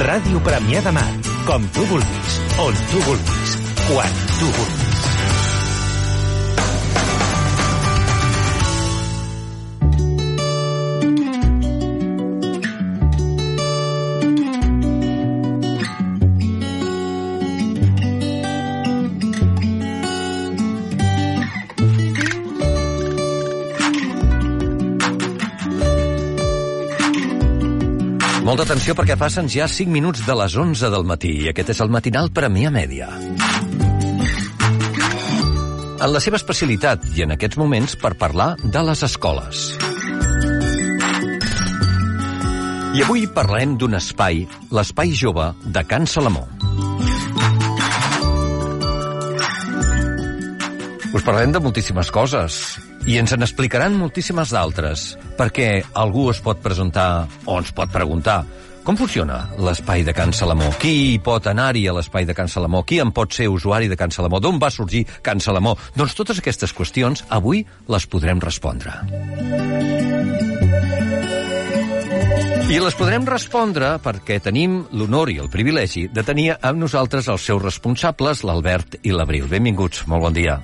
Ràdio Premià de Mar. Com tu vulguis, on tu vulguis, quan tu vulguis. Molta atenció perquè passen ja 5 minuts de les 11 del matí i aquest és el matinal Premià Mèdia. En la seva especialitat i en aquests moments per parlar de les escoles. I avui parlem d'un espai, l'espai jove de Can Salamó. Us parlarem de moltíssimes coses i ens en explicaran moltíssimes d'altres, perquè algú es pot presentar o ens pot preguntar com funciona l'espai de Can Salamó? Qui pot anar-hi a l'espai de Can Salamó? Qui en pot ser usuari de Can Salamó? D'on va sorgir Can Salamó? Doncs totes aquestes qüestions avui les podrem respondre. I les podrem respondre perquè tenim l'honor i el privilegi de tenir amb nosaltres els seus responsables, l'Albert i l'Abril. Benvinguts, molt bon dia.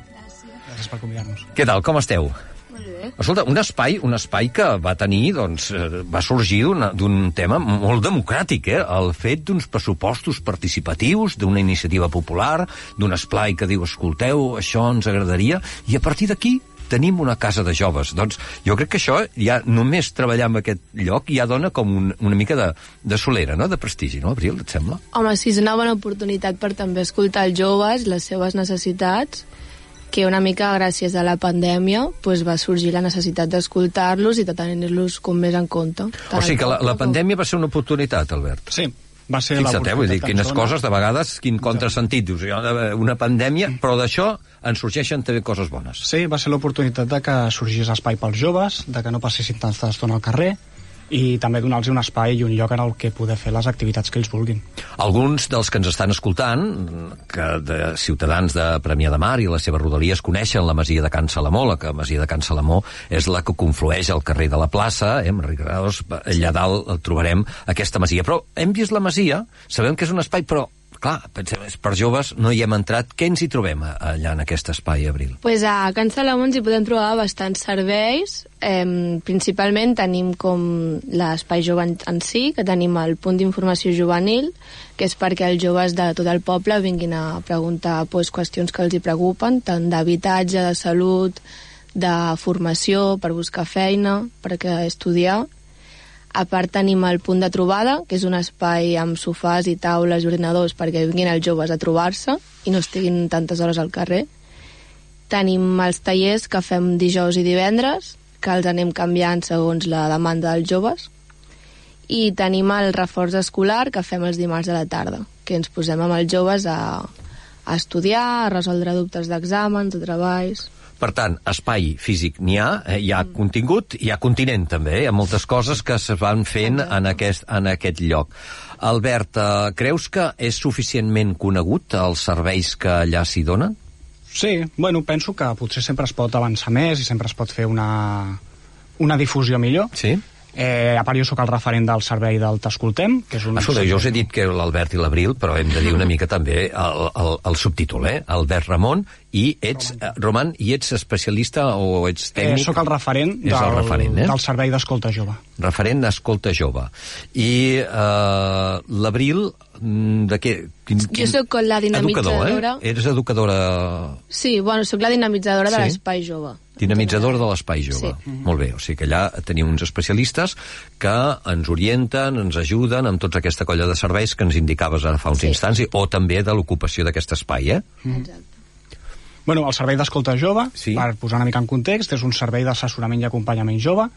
Gràcies per convidar-nos. Què tal, com esteu? Molt bé. Escolta, un espai, un espai que va tenir, doncs, eh, va sorgir d'un tema molt democràtic, eh? El fet d'uns pressupostos participatius, d'una iniciativa popular, d'un esplai que diu, escolteu, això ens agradaria, i a partir d'aquí tenim una casa de joves. Doncs jo crec que això, ja només treballar en aquest lloc, ja dona com un, una mica de, de solera, no?, de prestigi, no, Abril, et sembla? Home, sí, és una bona oportunitat per també escoltar els joves, les seves necessitats, que una mica gràcies a la pandèmia pues, va sorgir la necessitat d'escoltar-los i de tenir-los com més en compte. O sigui que la, la pandèmia va ser una oportunitat, Albert. Sí, va ser Fixa't, eh, vull dir, quines dona. coses, de vegades, quin contrasentit. Dius, una pandèmia, però d'això en sorgeixen també coses bones. Sí, va ser l'oportunitat de que sorgís espai pels joves, de que no passessin tanta estona al carrer, i també donar-los un espai i un lloc en el que poder fer les activitats que ells vulguin. Alguns dels que ens estan escoltant, que de ciutadans de Premià de Mar i les seves rodalies coneixen la masia de Can Salamó, la que masia de Can Salamó és la que conflueix al carrer de la plaça, eh, amb Rigrados, allà dalt el trobarem aquesta masia. Però hem vist la masia, sabem que és un espai, però clar, pensem, per joves no hi hem entrat. Què ens hi trobem allà en aquest espai, Abril? Pues a Can Salamó ens hi podem trobar bastants serveis. Eh, principalment tenim com l'espai jove en, en si, que tenim el punt d'informació juvenil, que és perquè els joves de tot el poble vinguin a preguntar pues, qüestions que els hi preocupen, tant d'habitatge, de salut, de formació, per buscar feina, per estudiar. A part tenim el punt de trobada, que és un espai amb sofàs i taules i ordinadors perquè vinguin els joves a trobar-se i no estiguin tantes hores al carrer. Tenim els tallers que fem dijous i divendres, que els anem canviant segons la demanda dels joves. I tenim el reforç escolar que fem els dimarts a la tarda, que ens posem amb els joves a, a estudiar, a resoldre dubtes d'exàmens, de treballs... Per tant, espai físic n'hi ha, eh, hi ha contingut, hi ha continent també, eh? hi ha moltes coses que es van fent en aquest, en aquest lloc. Albert, eh, creus que és suficientment conegut els serveis que allà s'hi donen? Sí, bueno, penso que potser sempre es pot avançar més i sempre es pot fer una, una difusió millor. Sí? Eh, a part, jo sóc el referent del servei del T'Escoltem, que és un... Escolta, jo us he dit que l'Albert i l'Abril, però hem de dir una mica també el, el, el subtítol, eh? Albert Ramon, i ets, eh, Roman, i ets especialista o ets Eh, tècnic? sóc el referent, És el del, referent, eh? del servei d'escolta jove. referent d'escolta jove. I eh, l'Abril, mm, de què? Quin, Jo sóc la dinamitzadora. Educador, eh? Eres educadora, Sí, bueno, sóc la dinamitzadora de Sí? l'espai jove. dinamitzadora de l'espai jove. Sí. Molt bé, o sigui que allà tenim uns especialistes que ens orienten, ens ajuden amb tota aquesta colla de serveis que ens indicaves ara fa uns Sí. instants, i- o també de l'ocupació d'aquest espai, eh? Exacte. Bueno, el servei d'escolta jove, Sí. per posar una mica en context, és un servei d'assessorament i acompanyament jove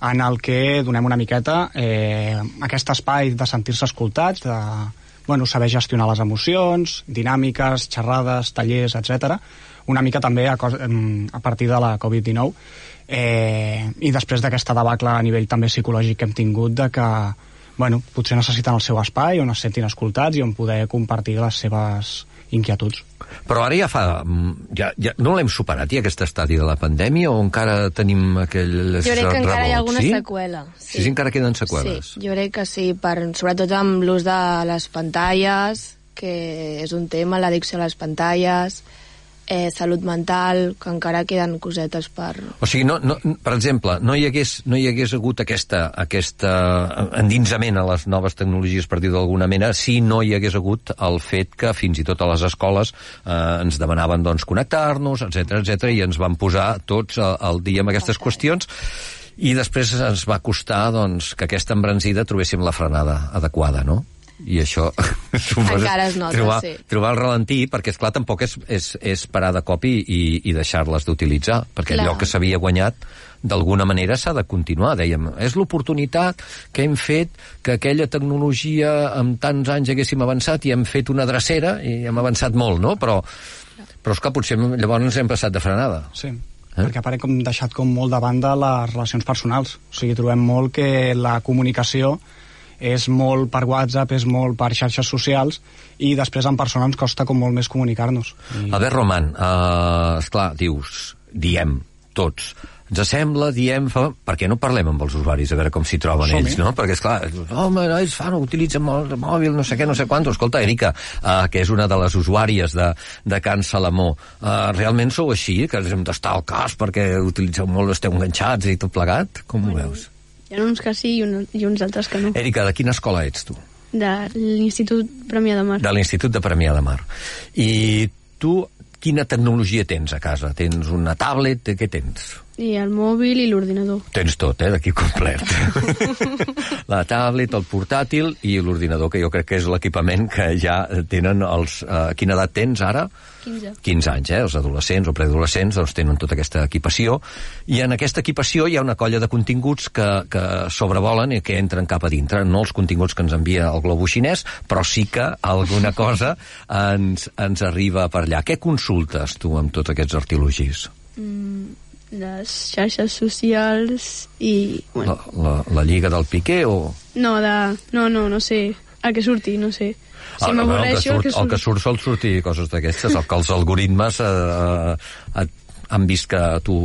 en el que donem una miqueta eh, aquest espai de sentir-se escoltats, de bueno, saber gestionar les emocions, dinàmiques, xerrades, tallers, etc. Una mica també a, a partir de la Covid-19 eh, i després d'aquesta debacle a nivell també psicològic que hem tingut de que bueno, potser necessiten el seu espai on es sentin escoltats i on poder compartir les seves inquietuds. Però ara ja fa... mm, Ja, ja, no l'hem superat, ja, aquest estadi de la pandèmia, o encara tenim aquell Jo crec que encara hi ha alguna sí? seqüela. Sí, sí, encara queden seqüeles. Sí, jo crec que sí, per, sobretot amb l'ús de les pantalles, que és un tema, l'addicció a les pantalles, eh, salut mental, que encara queden cosetes per... O sigui, no, no, per exemple, no hi hagués, no hi hagués hagut aquesta, aquesta endinsament a les noves tecnologies, per dir d'alguna manera, si no hi hagués hagut el fet que fins i tot a les escoles eh, ens demanaven doncs, connectar-nos, etc etc i ens van posar tots al, al dia amb aquestes qüestions i després ens va costar doncs, que aquesta embranzida trobéssim la frenada adequada, no? I això suposa Encara es nota, trobar, sí. trobar el ralentí perquè és clar tampoc és, és, és parar de cop i, i, i deixar-les d'utilitzar perquè Clar. allò que s'havia guanyat d'alguna manera s'ha de continuar, dèiem. És l'oportunitat que hem fet que aquella tecnologia amb tants anys haguéssim avançat i hem fet una drecera i hem avançat molt, no? Però, però és que potser llavors ens hem passat de frenada. Sí. Eh? perquè a part hem deixat com molt de banda les relacions personals. O sigui, trobem molt que la comunicació és molt per WhatsApp, és molt per xarxes socials i després en persona ens costa com molt més comunicar-nos. I... Albert Roman, uh, esclar, dius, diem, tots, ens sembla, diem, fa... per què no parlem amb els usuaris a veure com s'hi troben ells, no? Perquè, esclar, home, no, ells fan, utilitzen molt el mòbil, no sé què, no sé quant. Escolta, Erika, uh, que és una de les usuàries de, de Can Salamó, uh, realment sou així, que hem d'estar al cas perquè utilitzeu molt, esteu enganxats i tot plegat? Com ho veus? Hi ha uns que sí i, un, i uns altres que no. Erika, de quina escola ets tu? De l'Institut Premià de Mar. De l'Institut de Premià de Mar. I tu, quina tecnologia tens a casa? Tens una tablet? Què tens? I el mòbil i l'ordinador. Tens tot, eh, d'aquí complet. la tablet, el portàtil i l'ordinador, que jo crec que és l'equipament que ja tenen els... Eh, quina edat tens ara? 15. 15 anys, eh? Els adolescents o preadolescents doncs, tenen tota aquesta equipació i en aquesta equipació hi ha una colla de continguts que, que sobrevolen i que entren cap a dintre. No els continguts que ens envia el globo xinès, però sí que alguna cosa ens, ens arriba per allà. Què consultes tu amb tots aquests artilogis? Les xarxes socials i... La, Bueno, la, la lliga del Piqué o... no, de... No, no, no sé. El que surti, no sé. Si Ah, el, que m'avorreixo, surt, el que surt sol sortir coses d'aquestes, el que els algoritmes eh, eh, han vist que tu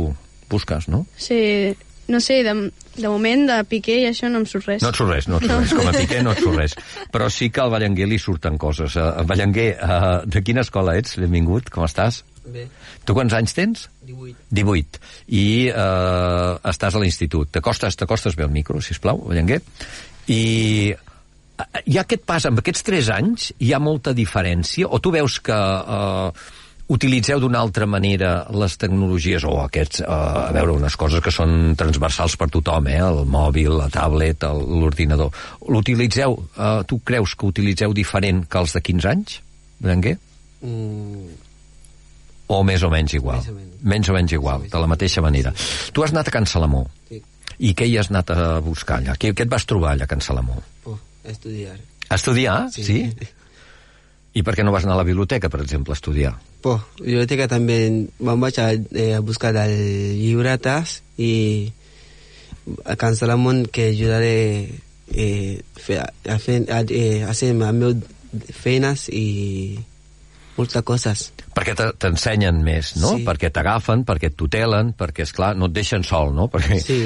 busques, no? Sí, no sé, de, de moment de Piqué i això no em surt res. No et surt res, no et surt res. Com a Piqué no et surt res. Però sí que al Ballenguer li surten coses. Uh, Ballenguer, uh, de quina escola ets? Benvingut, com estàs? Bé, Tu quants anys tens? 18. 18. I uh, estàs a l'institut. T'acostes t'acostes bé al micro, si plau, Ballenguer. I eh, hi ha aquest pas, amb aquests 3 anys, hi ha molta diferència? O tu veus que uh, utilitzeu d'una altra manera les tecnologies o aquests, uh, a veure, unes coses que són transversals per tothom, eh? el mòbil, la tablet, el- l'ordinador. L'utilitzeu, uh, tu creus que utilitzeu diferent que els de 15 anys, Berenguer? Mm, O més o menys igual? Més o menys. Menys o menys igual, de la mateixa manera. Tu has anat a Can Salamó. sí. I què hi has anat a buscar allà? Què, què et vas trobar allà a Can Salamó? Oh, estudiar. A estudiar? sí? I per què no vas anar a la biblioteca, per exemple, a estudiar? Pues, biblioteca también vamos a, eh, a buscar al libretas y a Cancelamón que ayudaré eh, fe- a, fe- a, eh, hacer mis feines y muchas cosas. Perquè te- t'ensenyen més, no? Sí. Perquè t'agafen, perquè et tutelen, perquè, és clar no et deixen sol, no? Perquè Sí.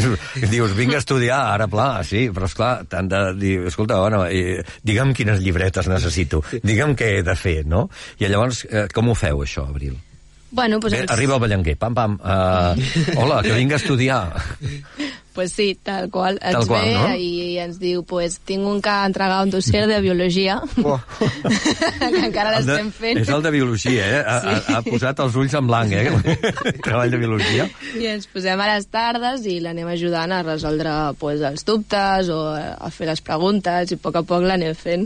dius, vinc a estudiar, ara, pla, sí, però, és clar t'han de dir, escolta, bueno, eh, digue'm quines llibretes necessito, digue'm què he de fer, no? I llavors, eh, com ho feu, això, Abril? Bueno, pues, Bé, els- arriba el Ballenguer, pam, pam, uh, hola, que vinc a estudiar. Pues sí, tal qual. Ens Tal qual, ve no? i ens diu, pues, tinc un que entregar un dossier de biologia, Oh. que encara l'estem fent. És el de biologia, eh? Ha, ha, ha posat els ulls en blanc, eh? Treball de biologia. I ens posem a les tardes i l'anem ajudant a resoldre pues, els dubtes o a fer les preguntes i a poc a poc l'anem fent.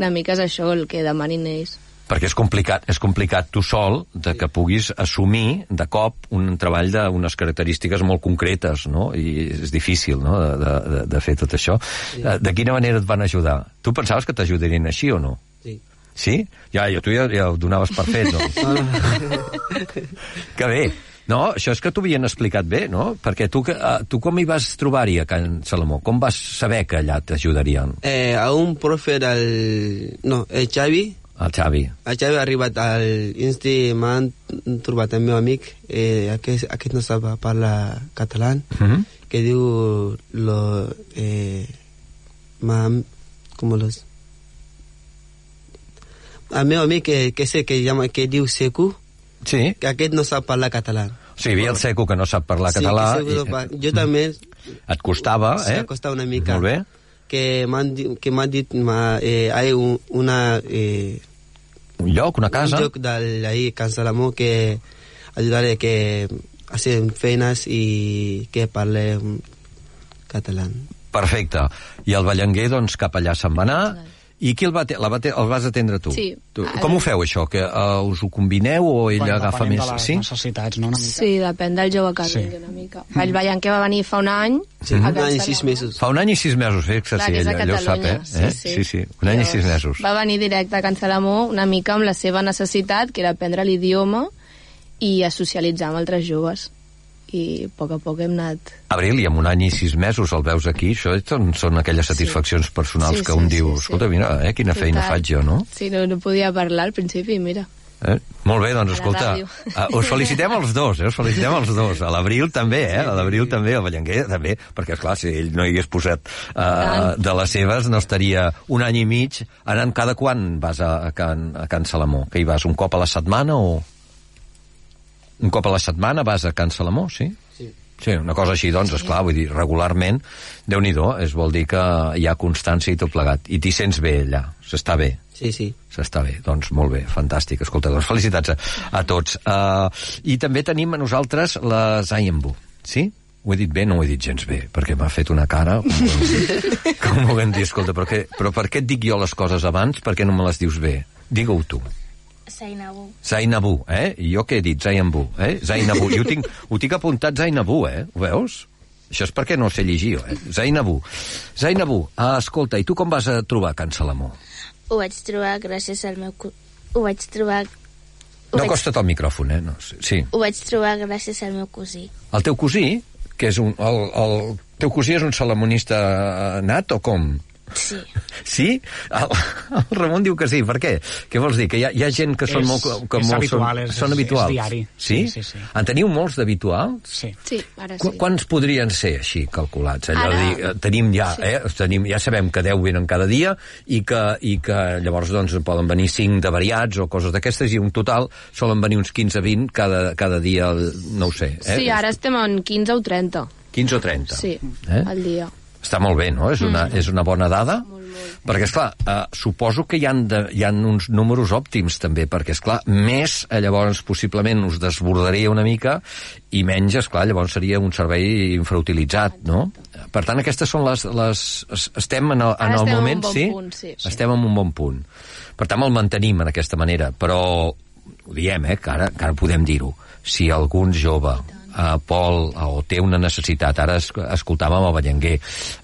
Una mica és això el que demanin ells. Perquè és complicat, és complicat tu sol de que puguis assumir de cop un treball d'unes característiques molt concretes, no? I és difícil, no?, de, de, de- de fer tot això. Eh, De quina manera et van ajudar? Tu pensaves que t'ajudarien així o no? Sí. Sí? Ja, ja tu ja, ja ho donaves per fet, no? que bé. No, això és que t'ho havien explicat bé, no? Perquè tu, que- eh, tu com hi vas trobar-hi a Can Salomó? Com vas saber que allà t'ajudarien? Eh, a un profe del... No, el Xavi el Xavi. El Xavi ha arribat al Insti, m'han trobat el meu amic, eh, aquest, aquest no sap parlar català, Mhm. que diu lo, eh, mam, com los... El meu amic que, que sé que, llama, que diu Secu, Sí, que aquest no sap parlar català. o sigui, hi havia el seco que no sap parlar català. Sí, Secu no i, pa- jo també et costava, eh? s'ha costat una mica. Molt bé. Que m'han dit, ma, eh, hay un, una... Eh, Un lloc, una casa. un lloc de ahí, Can Salamó, que ayudaré que hacen feines i que parlem català. Perfecte. I el Ballenguer, doncs, cap allà se'n va anar. I qui el, va, la va el vas atendre tu? Sí. Tu, Ara- com ho feu, això? Que uh, us ho combineu o ell Bueno, agafa més? de les Sí? necessitats, no? Una mica. Sí, depèn del jove que Sí. vingui una mica. El Ballant que va venir fa un any... Sí, un any i sis mesos. Fa un any i sis mesos, fixa, Clar, sí, que és a ell, ell ho sap, eh? Catalunya, eh? sí, sí. Un any i sis Llavors, mesos. Va venir directe a Can Salamó una mica amb la seva necessitat, que era aprendre l'idioma i a socialitzar amb altres joves. I a poc a poc hem anat... Abril, i amb un any i sis mesos el veus aquí, això són, són aquelles satisfaccions personals Sí, que sí, un sí, diu, sí. escolta, mira, eh, quina feina Total. faig jo, no? Sí, no, no podia parlar al principi, mira. Eh? Molt bé, doncs A escolta, uh, us felicitem els dos, eh? us felicitem els dos. A l'Abril també, eh? A l'Abril també, al Ballenguer també, perquè, esclar, si ell no hi hagués posat uh, de les seves, no estaria un any i mig anant cada quan vas a, a, Can, a Can Salamó? Que hi vas, un cop a la setmana o... Un cop a la setmana vas a Can Salamó, sí? Sí. Sí, una cosa així, doncs, esclar, vull dir, regularment, déu nhi es vol dir que hi ha constància i tot plegat. I t'hi sents bé allà, s'està bé. Sí, sí. S'està bé, doncs molt bé, fantàstic. Escolta, doncs felicitats a, a tots. Uh, I també tenim a nosaltres la Zayembu, sí? Ho he dit bé? No ho he dit gens bé, perquè m'ha fet una cara com, com volent dir, escolta, però, què, però per què et dic jo les coses abans? Per què no me les dius bé? Digue-ho tu. Zainabu. Zainabu, eh? I jo què he dit? Zayembu, eh? Zainabu. I ho tinc, ho tinc apuntat Zainabu, eh? Ho veus? Això és perquè no sé llegir, jo, eh? Zainabu. Zainabu, uh, escolta, i tu com vas a trobar Can Salamó? Ho vaig trobar gràcies al meu... Ho vaig trobar... Ho, No vaig, acosta't al micròfon, eh? No, sí. sí. ho vaig trobar gràcies al meu cosí. El teu cosí, que és un... El, el teu cosí és un salamonista eh, nat o com? Sí. Sí? El, el Ramon diu que sí. Per què? Què vols dir? Que hi ha, hi ha gent que són És- molt... Que és molt habitual, són, és- són habituals. és diari. Sí? Sí, sí, sí. En teniu molts d'habituals? Sí. Sí, ara Qu sí. Quants podrien ser així calculats? Allò Ara- de dir, eh, tenim ja, Sí. eh, tenim, ja sabem que 10 venen cada dia i que, i que llavors doncs, poden venir 5 de variats o coses d'aquestes i un total solen venir uns 15-20 cada, cada dia, no ho sé. Eh? Sí, ara estem en 15 o 30. 15 o 30. Sí, Eh? al dia. Està molt bé, no? És una, Mm. és una bona dada. Perquè, esclar, eh, suposo que hi han, de, hi han uns números òptims, també, perquè, esclar, més, eh, llavors, possiblement us desbordaria una mica, i menys, esclar, llavors seria un servei infrautilitzat, no? Per tant, aquestes són les... les es- estem en el, en el estem en moment, bon sí? punt, sí, sí. Estem en un bon punt. Per tant, el mantenim en aquesta manera, però ho diem, eh, que ara, que ara podem dir-ho. Si algun jove uh, Pol, uh, o té una necessitat, ara es, escoltàvem a Ballenguer,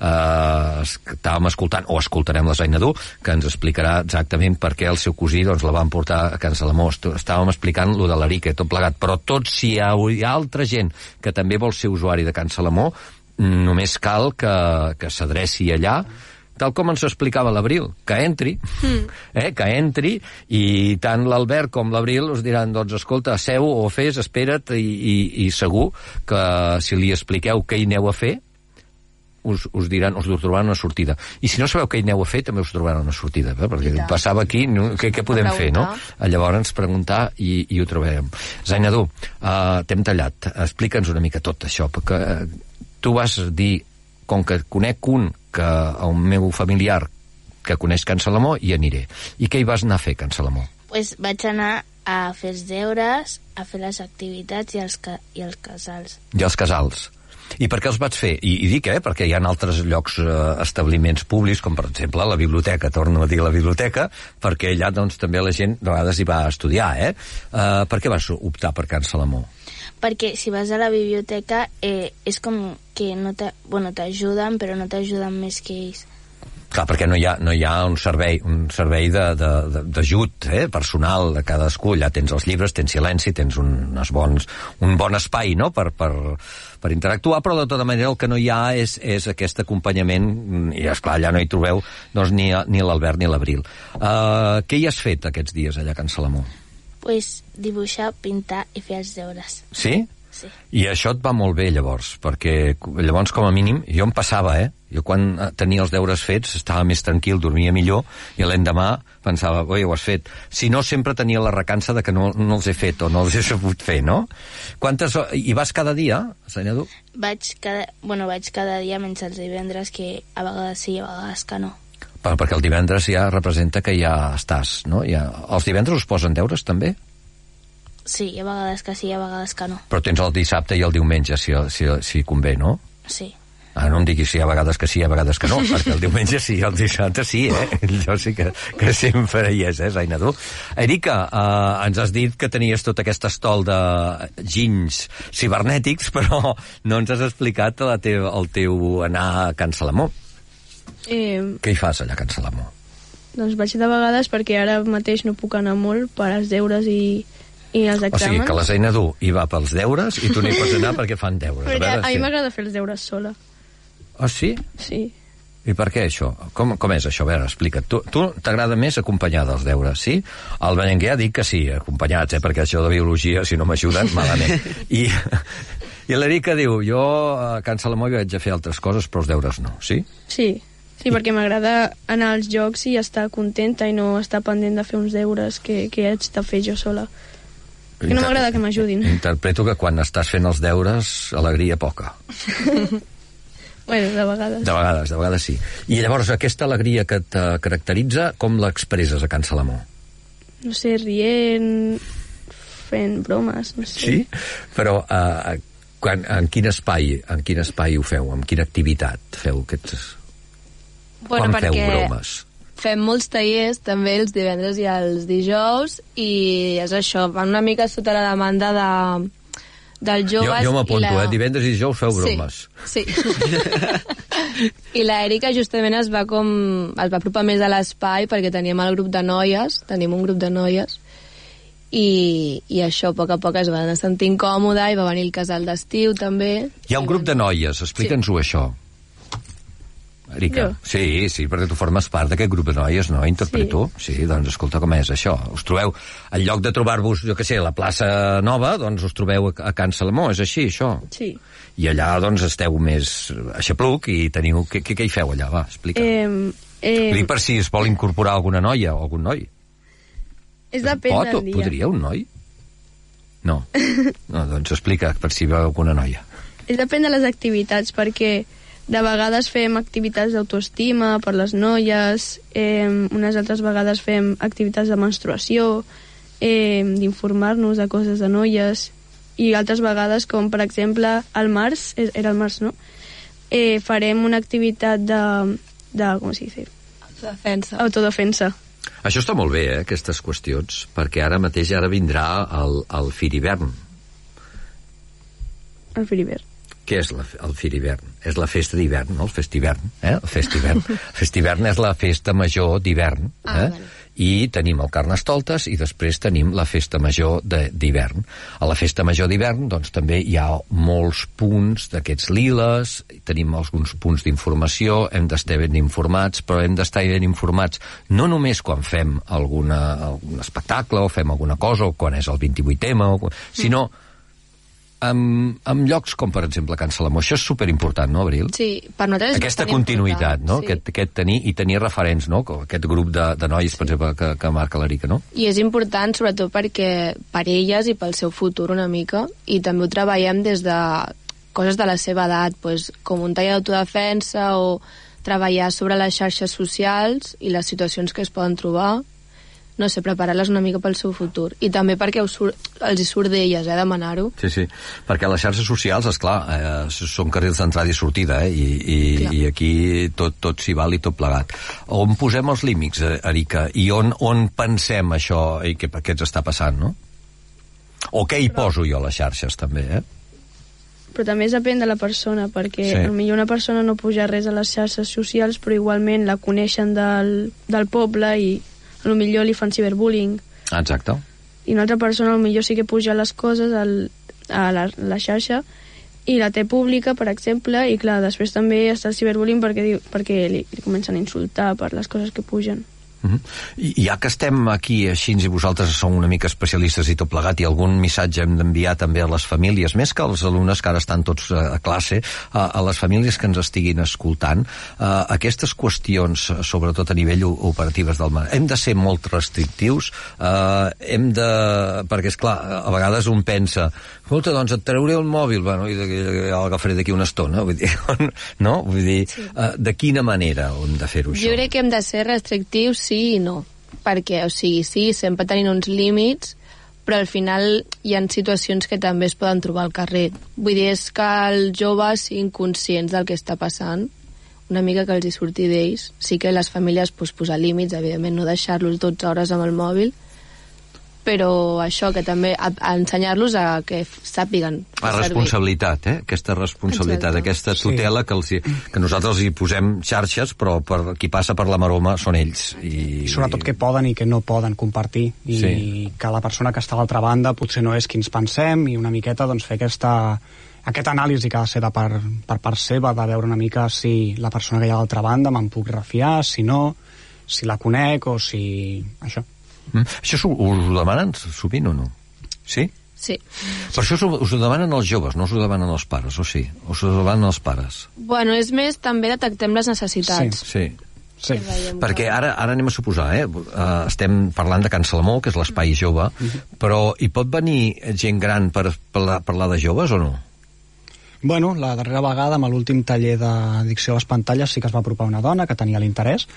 uh, estàvem escoltant, o escoltarem la Zainadú, que ens explicarà exactament per què el seu cosí doncs, la van portar a Can Salamó. Est- Estàvem explicant lo de l'Erica tot plegat, però tot si hi ha, hi ha altra gent que també vol ser usuari de Can Salamó, només cal que, que s'adreci allà, tal com ens explicava l'Abril, que entri, mm. eh, que entri, i tant l'Albert com l'Abril us diran, doncs, escolta, seu o fes, espera't, i, i, i segur que si li expliqueu què hi aneu a fer, us, us diran, us trobaran una sortida. I si no sabeu què hi aneu a fer, també us trobaran una sortida, eh? perquè passava aquí, no, què, què podem fer, no? Llavors preguntar i, i ho trobarem. Zainadú, uh, t'hem tallat, explica'ns una mica tot això, perquè uh, tu vas dir, com que conec un que el meu familiar que coneix Can Salamó, hi aniré. I què hi vas anar a fer, Can Salamó? Pues vaig anar a fer els deures, a fer les activitats i els, ca i els casals. I els casals. I per què els vaig fer? I, i dic, eh, perquè hi ha altres llocs, eh, establiments públics, com per exemple la biblioteca, torno a dir la biblioteca, perquè allà doncs, també la gent de vegades hi va a estudiar, eh? Uh, per què vas optar per Can Salamó? Perquè si vas a la biblioteca eh, és com que no t'a- bueno, t'ajuden, però no t'ajuden més que ells. Clar, perquè no hi ha, no hi ha un servei, un servei d'ajut eh, personal de cadascú. Allà tens els llibres, tens silenci, tens un, unes bons, un bon espai no? per, per, per interactuar, però de tota manera el que no hi ha és, és aquest acompanyament, i és clar allà no hi trobeu doncs, ni, ni l'Albert ni l'Abril. Uh, què hi has fet aquests dies allà a Can Salamó? Pues, dibuixar, pintar i fer els deures. Sí? Sí. I això et va molt bé, llavors, perquè llavors, com a mínim, jo em passava, eh? Jo quan tenia els deures fets estava més tranquil, dormia millor, i l'endemà pensava, oi, ho has fet. Si no, sempre tenia la recança de que no, no els he fet o no els he sabut fer, no? Quantes... I vas cada dia, senyor? Vaig cada, bueno, vaig cada dia menys els divendres, que a vegades sí a vegades que no. Per, perquè el divendres ja representa que ja estàs, no? Ja... Els divendres us posen deures, també? Sí, a vegades que sí a vegades que no. Però tens el dissabte i el diumenge, si, si, si convé, no? Sí. Ah, no em diguis si ha vegades que sí, ha vegades que no, perquè el diumenge sí, el dissabte sí, eh? Jo sí que, que sempre hi és, eh, Zainadú? Erika, eh, ens has dit que tenies tot aquest estol de ginys cibernètics, però no ens has explicat la teu, el teu anar a Can Salamó. Eh, Què hi fas allà a Can Salamó? doncs vaig de vegades perquè ara mateix no puc anar molt per als deures i, i els O sigui, exàmens. que la Zainadú hi va pels deures i tu n'hi pots anar perquè fan deures. Perquè a, veure mi m'agrada fer els deures sola. Ah, sí? Sí. I per què això? Com, com és això? A veure, explica't. Tu, tu t'agrada més acompanyada als deures, sí? El Berenguer ha dit que sí, acompanyats, eh? perquè això de biologia, si no m'ajuden, malament. I, i l'Erika diu, jo a Can Salamó vaig a fer altres coses, però els deures no, sí? Sí, sí, perquè m'agrada anar als jocs i estar contenta i no estar pendent de fer uns deures que, que haig de fer jo sola. Que no m'agrada que m'ajudin. Interpreto que quan estàs fent els deures, alegria poca. Bueno, de vegades. De vegades, de vegades sí. I llavors, aquesta alegria que et caracteritza, com l'expresses a Can Salamó? No sé, rient, fent bromes, no sé. Sí? Però uh, quan, en quin espai en quin espai ho feu? En quina activitat feu aquests... Bueno, quan feu bromes? fem molts tallers també els divendres i els dijous i és això, van una mica sota la demanda de, dels Jo, joves jo m'apunto, i la... eh? Divendres i dijous feu bromes. Sí, sí. I la Erika justament es va com... es va apropar més a l'espai perquè teníem el grup de noies, tenim un grup de noies, i, i això a poc a poc es va anar sentint còmoda i va venir el casal d'estiu també. Hi ha un grup de noies, explica'ns-ho això. Erika. Jo? Sí, sí, perquè tu formes part d'aquest grup de noies, no? Interpreto? Sí. sí, doncs escolta com és això. Us trobeu, en lloc de trobar-vos, jo que sé, a la plaça Nova, doncs us trobeu a, a Can Salamó, és així, això? Sí. I allà, doncs, esteu més a xapluc i teniu... Què, què, què hi feu allà? Va, explica. Eh, eh, Dic per si es vol incorporar alguna noia o algun noi. és depèn Pot, del dia. podria un noi? No. no. Doncs explica per si veu alguna noia. És depèn de les activitats, perquè de vegades fem activitats d'autoestima per les noies, eh, unes altres vegades fem activitats de menstruació, eh, d'informar-nos de coses de noies, i altres vegades, com per exemple al març, eh, era el març, no? Eh, farem una activitat de, de com s'hi dice? Defensa. Autodefensa. Això està molt bé, eh, aquestes qüestions, perquè ara mateix ara vindrà el, el Firivern. El Filiber. Què és la, el Firivern? És la festa d'hivern, no? El festivern, eh? El festivern. el festivern és la festa major d'hivern, Ah, eh? vale. I tenim el Carnestoltes i després tenim la festa major de- d'hivern. A la festa major d'hivern, doncs, també hi ha molts punts d'aquests liles, tenim alguns punts d'informació, hem d'estar ben informats, però hem d'estar ben informats no només quan fem alguna, algun espectacle o fem alguna cosa, o quan és el 28M, o, sinó amb, amb llocs com, per exemple, Can Salamó. Això és superimportant, no, Abril? Sí, per nosaltres Aquesta continuïtat, no? Sí. Aquest, aquest tenir, I tenir referents, no? Com Aquest grup de, de nois, per exemple, que, que marca l'Erica, no? I és important sobretot perquè per elles i pel seu futur una mica i també ho treballem des de coses de la seva edat, pues, com un tall d'autodefensa o treballar sobre les xarxes socials i les situacions que es poden trobar no sé, preparar-les una mica pel seu futur i també perquè us surt, els hi surt d'elles, eh, demanar-ho Sí, sí, perquè les xarxes socials, és clar, eh, són carrils d'entrada i sortida, eh, i, i, Clar. i aquí tot, tot s'hi val i tot plegat. On posem els límits, eh, Erika, i on, on pensem això i què, què ens està passant, no? O què hi poso jo a les xarxes, també, eh? però també depèn de la persona, perquè Sí. millor una persona no puja res a les xarxes socials, però igualment la coneixen del, del poble i a lo millor li fan ciberbullying. Exacte. I una altra persona a lo millor sí que puja les coses al, a la, la xarxa i la té pública, per exemple, i clar, després també està el ciberbullying perquè, diu, perquè li, li comencen a insultar per les coses que pugen. Uh -huh. I ja que estem aquí així i vosaltres sou una mica especialistes i tot plegat i algun missatge hem d'enviar també a les famílies, més que als alumnes que ara estan tots a, a classe, a, a les famílies que ens estiguin escoltant, uh, aquestes qüestions, eh, sobretot a nivell operatives del mar, hem de ser molt restrictius, uh, hem de... perquè, és clar a vegades un pensa escolta, doncs et trauré el mòbil, bueno, i ja l'agafaré d'aquí una estona, vull dir, no? Vull dir, uh, de quina manera hem de fer-ho això? Jo crec que hem de ser restrictius sí i no. Perquè, o sigui, sí, sempre tenint uns límits, però al final hi ha situacions que també es poden trobar al carrer. Vull dir, és que els joves siguin conscients del que està passant, una mica que els hi surti d'ells. Sí que les famílies pues, posar límits, evidentment, no deixar-los 12 hores amb el mòbil, però això, que també a, a ensenyar-los a que sàpiguen La responsabilitat, eh? Aquesta responsabilitat, Exacte. aquesta Sí. tutela que, els, hi- que nosaltres hi posem xarxes, però per qui passa per la maroma són ells. I, i sobretot què poden i què no poden compartir i Sí. que la persona que està a l'altra banda potser no és qui ens pensem i una miqueta doncs, fer aquesta, aquest anàlisi que ha de ser de per, per part seva de veure una mica si la persona que hi ha a l'altra banda me'n puc refiar, si no si la conec o si... això Mm? Això s'ho- us ho demanen sovint o no? Sí? Sí. Per això us ho, us ho demanen els joves, no us ho demanen els pares, o sí? Us ho demanen els pares? Bueno, és més, també detectem les necessitats. Sí. sí. Veiem Perquè ara, ara anem a suposar, eh? Uh, estem parlant de Can Salamó, que és l'espai jove, però hi pot venir gent gran per parlar de joves o no? Bueno, la darrera vegada, amb l'últim taller d'addicció a les pantalles, sí que es va apropar una dona que tenia l'interès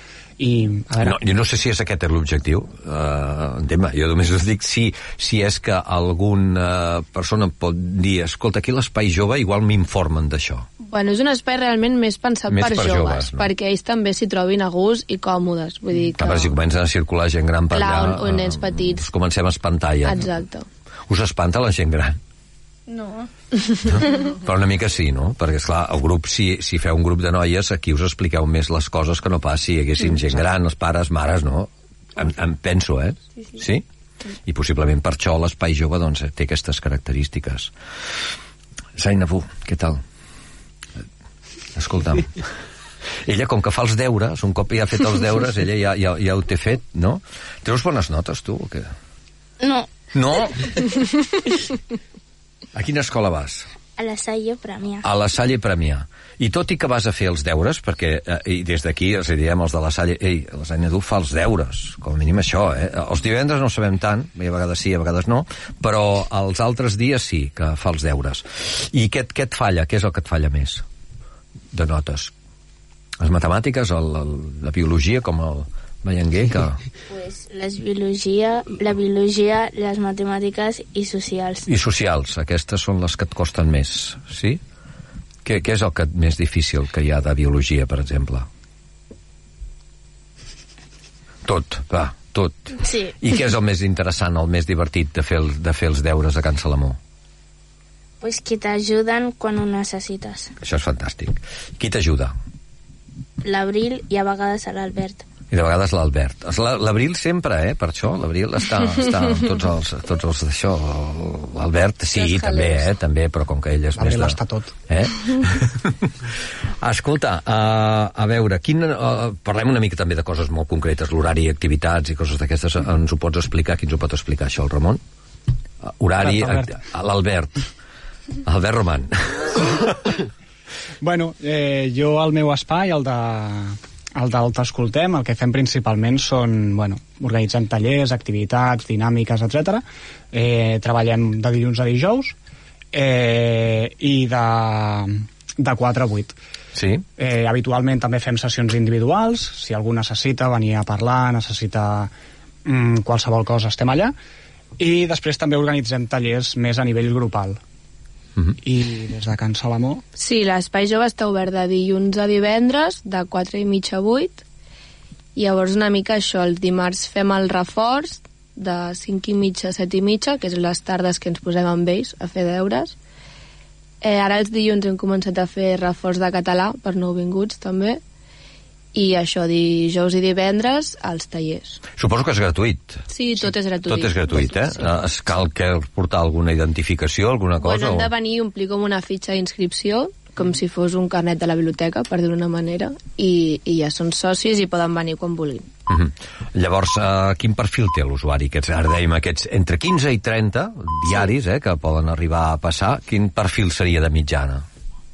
i, a veure, No, jo no sé si és aquest l'objectiu, uh, entén-me, jo només us dic si, si és que alguna persona pot dir, escolta, aquí l'espai jove igual m'informen d'això. Bueno, és un espai realment més pensat Més per, per joves, joves, no? perquè ells també s'hi trobin a gust i còmodes. Vull dir Que... veure, si comencen a circular gent gran per Clar, allà... o nens eh, petits. Us comencem a espantar ja. Exacte. Us espanta la gent gran? No. Però una mica sí, no? Perquè, és clar, el grup, si, si feu un grup de noies, aquí us expliqueu més les coses que no pas si hi haguessin gent gran, els pares, mares, no? Em, em penso, eh? Sí, sí. sí? I possiblement per això l'espai jove doncs, té aquestes característiques. Zainabu, què tal? Escolta'm. Ella, com que fa els deures, un cop ja ha fet els deures, ella ja, ja, ja ho té fet, no? Treus bones notes, tu, o què? No, No! A quina escola vas? a la Salle Premià. a la Salle Premià. I tot i que vas a fer els deures, perquè eh, i des d'aquí els diem els de la Salle, ei, la Salle Edu fa els deures, com a mínim això, eh? Els divendres no sabem tant, a vegades sí, a vegades no, però els altres dies sí que fa els deures. I què, què et falla? Què és el que et falla més de notes? Les matemàtiques, el, el, la biologia, com el Vallenguer, que... Pues les biologia, la biologia, les matemàtiques i socials. I socials, aquestes són les que et costen més, sí? Què, què és el que més difícil que hi ha de biologia, per exemple? Tot, va, tot. Sí. I què és el més interessant, el més divertit de fer, el, de fer els deures a Can Salamó? Pues que t'ajuden quan ho necessites. Això és fantàstic. Qui t'ajuda? L'Abril i a vegades l'Albert. I de vegades l'Albert. La- L'Abril sempre, eh, per això. L'Abril està, està amb tots els, tots els d'això. L'Albert, sí, Els també, eh, també, però com que ell és més L'Abril està tot. Eh? Escolta, uh, a veure, quin, uh, parlem una mica també de coses molt concretes, l'horari, activitats i coses d'aquestes. Ens ho pots explicar? Qui ens ho pot explicar, això, el Ramon? Uh, horari, l'Albert. Albert Roman. Bueno, eh, jo al meu espai, el de el del T'Escoltem, el que fem principalment són, bueno, organitzem tallers, activitats, dinàmiques, etc. Eh, treballem de dilluns a dijous eh, i de, de 4 a 8. Sí? Eh, habitualment també fem sessions individuals, si algú necessita venir a parlar, necessita mm, qualsevol cosa, estem allà. I després també organitzem tallers més a nivell grupal. Mhm. I des de Can Salamó? Sí, l'espai jove està obert de dilluns a divendres, de 4 i mitja a 8, i llavors una mica això, el dimarts fem el reforç de 5 i mitja a 7 i mitja, que és les tardes que ens posem amb ells a fer deures, Eh, ara els dilluns hem començat a fer reforç de català per nouvinguts també i això dijous i divendres als tallers. Suposo que és gratuït. Sí, tot és gratuït. Tot és gratuït, eh? Sí. Es cal que portar alguna identificació, alguna cosa? Bueno, hem de venir i omplir com una fitxa d'inscripció, com si fos un carnet de la biblioteca, per dir-ho d'una manera, i, i ja són socis i poden venir quan vulguin. Mhm. Llavors, uh, quin perfil té l'usuari? Ara dèiem aquests entre 15 i 30 diaris eh, que poden arribar a passar. Quin perfil seria de mitjana?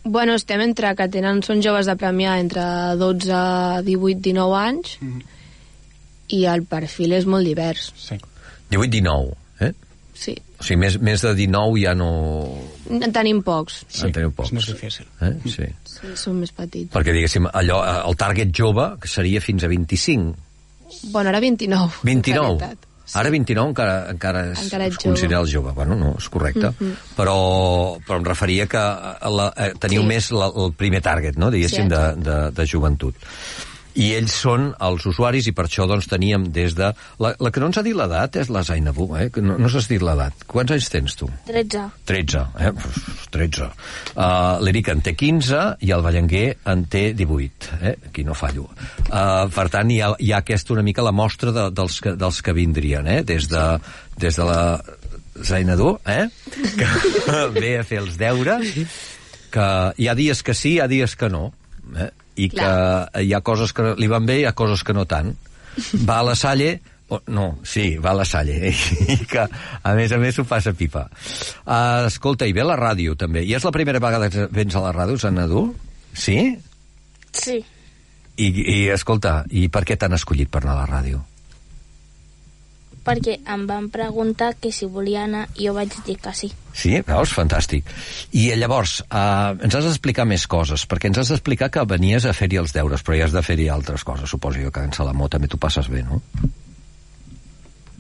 Bueno, estem entre que tenen, són joves de premiar entre 12, 18, 19 anys i el perfil és molt divers, Sí. 18-19, eh? sí. O sigui, més, més de 19 ja no... En tenim pocs, sí. En teniu pocs. És més difícil. Eh? Sí. sí, són més petits. Perquè, diguéssim, allò, el target jove que seria fins a 25. Bueno, ara 29. en 29. Ara 29 encara, encara es, Encara es considera el jove. Bueno, no, és correcte. però, però em referia que eh, la, eh, teniu Sí. més la, el primer target, no? diguéssim, Sí, de, de, de joventut. I ells són els usuaris i per això doncs teníem des de... La, la que no ens ha dit l'edat és la Zainabu, eh? que no, no s'has dit l'edat. Quants anys tens tu? 13. 13, eh? Uf, 13. Uh, L'Eric en té 15 i el Ballenguer en té 18, eh? Aquí no fallo. Uh, per tant, hi ha, hi ha aquesta una mica la mostra de, dels, que, dels que vindrien, eh? Des de, des de la Zainadú, eh? Que ve a fer els deures, que hi ha dies que sí, hi ha dies que no, eh? I que hi ha coses que li van bé i hi ha coses que no tant. Va a la Salle, Oh, no, sí, va a la Salle, i que a més a més s'ho passa pipa. Uh, escolta, i ve la ràdio també. I és la primera vegada que vens a la ràdio, Sanadú? Sí? Sí. I, I escolta, i per què t'han escollit per anar a la ràdio? Perquè em van preguntar que si volia anar i jo vaig dir que sí. Sí, veus? Fantàstic. I eh, llavors, uh, ens has d'explicar més coses, perquè ens has d'explicar que venies a fer-hi els deures, però hi has de fer-hi altres coses, suposo jo que en Salamó també t'ho passes bé, no?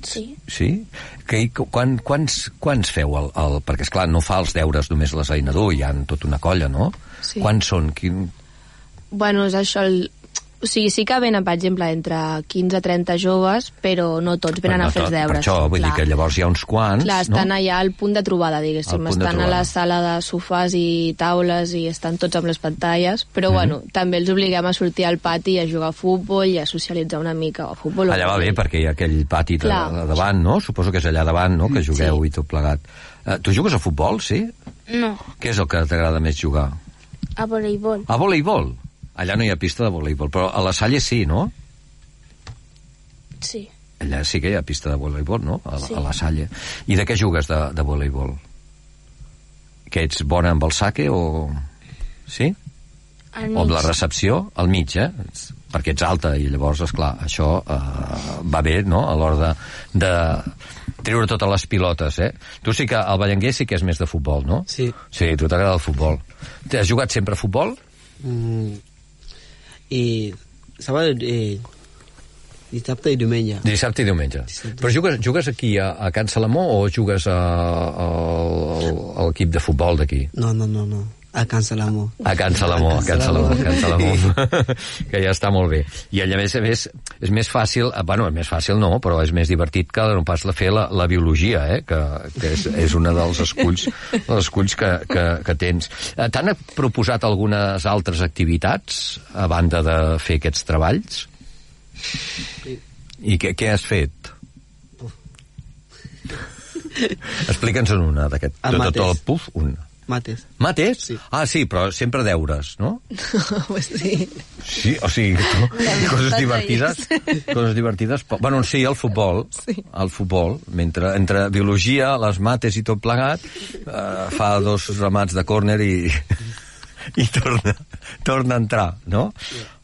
Sí. Sí? Que, quan, quants, quants feu el, el... Perquè, és clar no fa els deures només la Zainadú, hi ha tota una colla, no? Sí. Quants són? Quin... Bueno, és això, el... o sigui, sí que venen, per exemple, entre 15 a 30 joves, però no tots venen no a fer els deures. Per això, vull clar. dir que llavors hi ha uns quants, Clar, estan no? allà al punt de trobada, Al diguéssim. Estan a trobada. la sala de sofàs i taules i estan tots amb les pantalles, però Mhm. bueno, també els obliguem a sortir al pati i a jugar a futbol i a socialitzar una mica, o a futbol. Allà va bé, perquè hi ha aquell pati de, de davant, no? Suposo que és allà davant, no?, que jugueu Sí. i tot plegat. Uh, tu jugues a futbol, sí? No, Què és el que t'agrada més jugar? a voleibol. A voleibol? Allà no hi ha pista de voleibol, però a la Salle sí, no? Sí. Allà sí que hi ha pista de voleibol, no? A, Sí. a la Salle. I de què jugues de, de voleibol? Que ets bona amb el saque o... Sí? Al O amb la recepció, al mig, eh? Perquè ets alta i llavors, és clar, això eh, va bé, no?, a l'hora de, de treure totes les pilotes, eh? Tu sí que, el Ballenguer sí que és més de futbol, no? Sí. Sí, a tu t'agrada el futbol. Has jugat sempre a futbol? Mm, I sábado, eh, dissabte i diumenge. Dissabte i diumenge. Dissabte. Però jugues, jugues aquí a, a Can Salamó o jugues a, a, a l'equip de futbol d'aquí? No, no, no, no. A Can Salamó. A Can Salamó, a Can Salamó, a Can Salamó, que ja està molt bé. I allà, a més a més, és més fàcil, eh, bueno, és més fàcil no, però és més divertit que no pas la fer la, la biologia, eh, que, que és, és una dels esculls, dels esculls que, que, que tens. Eh, T'han proposat algunes altres activitats a banda de fer aquests treballs? I què, què has fet? Explica'ns en una, d'aquest, de tot mates. el puf, una. Mates. Mates? Sí. Ah, sí, però sempre deures, no? pues sí. Sí, o sigui, tu, coses divertides, coses divertides. Bueno, sí, el futbol, Sí. el futbol, mentre entre biologia, les mates i tot plegat, eh, fa dos remats de córner i, i torna, torna a entrar, no?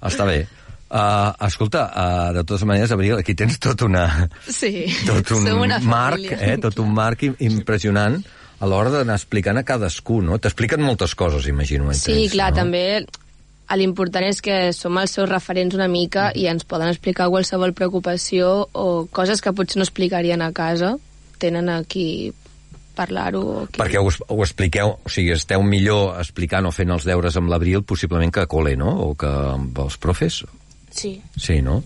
Està bé. Uh, escolta, uh, de totes maneres, Abril, aquí tens tot una, Sí, tot un una marc, família. eh, tot un marc im- impressionant a l'hora d'anar explicant a cadascú, no? T'expliquen moltes coses, imagino. Sí, ells, clar, no? també l'important és que som els seus referents una mica i ens poden explicar qualsevol preocupació o coses que potser no explicarien a casa. Tenen aquí parlar-ho. Aquí. Perquè ho, ho expliqueu, o sigui, esteu millor explicant o fent els deures amb l'Abril possiblement que a col·le, no? O que amb els profes. Sí. Sí, no?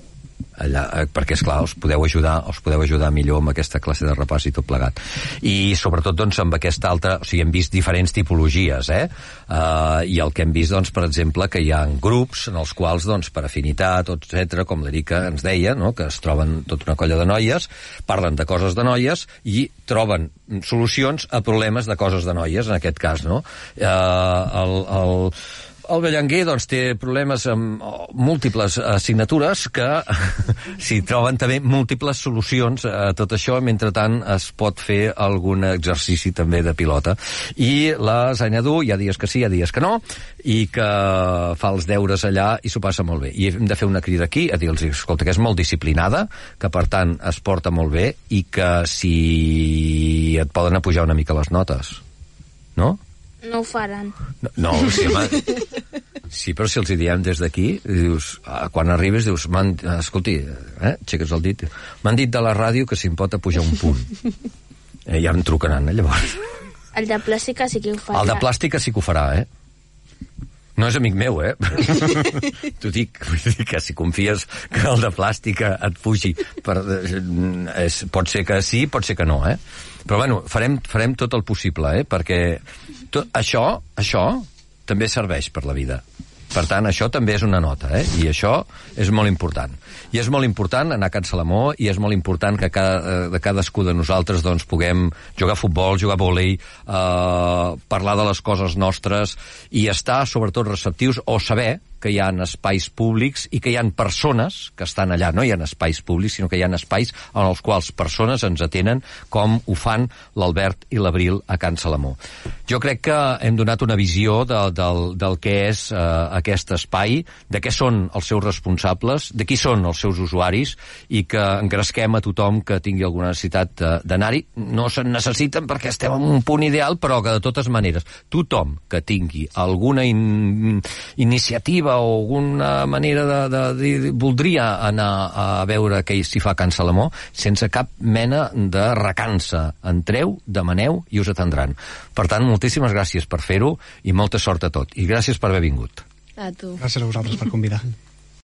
allà, eh, perquè és clar, us podeu ajudar us podeu ajudar millor amb aquesta classe de repàs i tot plegat i sobretot doncs amb aquesta altra o sigui, hem vist diferents tipologies eh? Uh, i el que hem vist doncs per exemple que hi ha grups en els quals doncs per afinitat, etc com l'Erica ens deia, no? que es troben tota una colla de noies, parlen de coses de noies i troben solucions a problemes de coses de noies en aquest cas, no? Uh, el, el, el Bellanguer doncs, té problemes amb oh, múltiples assignatures que s'hi troben també múltiples solucions a tot això. Mentre tant, es pot fer algun exercici també de pilota. I la Zanyadú, hi ha dies que sí, hi ha dies que no, i que fa els deures allà i s'ho passa molt bé. I hem de fer una crida aquí a dir-los, escolta, que és molt disciplinada, que per tant es porta molt bé i que si et poden apujar una mica les notes. No? No ho faran. No, no sí, home, sí, però si els hi diem des d'aquí, dius, quan arribes, dius, escolti, eh, aixeques el dit, m'han dit de la ràdio que si em pot apujar un punt. Eh, ja em trucaran, eh, llavors. El de plàstica sí que ho farà. El de plàstica sí que ho farà, eh? No és amic meu, eh? T'ho dic, vull dir que si confies que el de plàstica et fugi, per, és, pot ser que sí, pot ser que no, eh? Però bueno, farem, farem tot el possible, eh? Perquè tot, això, això també serveix per la vida. Per tant, això també és una nota, eh? I això és molt important. I és molt important anar a Can Salamó i és molt important que cada, eh, de cadascú de nosaltres doncs, puguem jugar a futbol, jugar a vòlei, eh, parlar de les coses nostres i estar, sobretot, receptius o saber que hi ha espais públics i que hi ha persones que estan allà. No hi ha espais públics, sinó que hi ha espais en els quals persones ens atenen com ho fan l'Albert i l'Abril a Can Salamó. Jo crec que hem donat una visió de, del, del que és eh, aquest espai, de què són els seus responsables, de qui són els seus usuaris i que engresquem a tothom que tingui alguna necessitat de- d'anar-hi. No se'n necessiten perquè estem en un punt ideal, però que de totes maneres tothom que tingui alguna in, iniciativa o alguna manera de, de, de, de voldria anar a veure què s'hi fa a Can Salamó sense cap mena de recança. Entreu, demaneu i us atendran. Per tant, moltíssimes gràcies per fer-ho i molta sort a tot. I gràcies per haver vingut. A tu. Gràcies a vosaltres per convidar.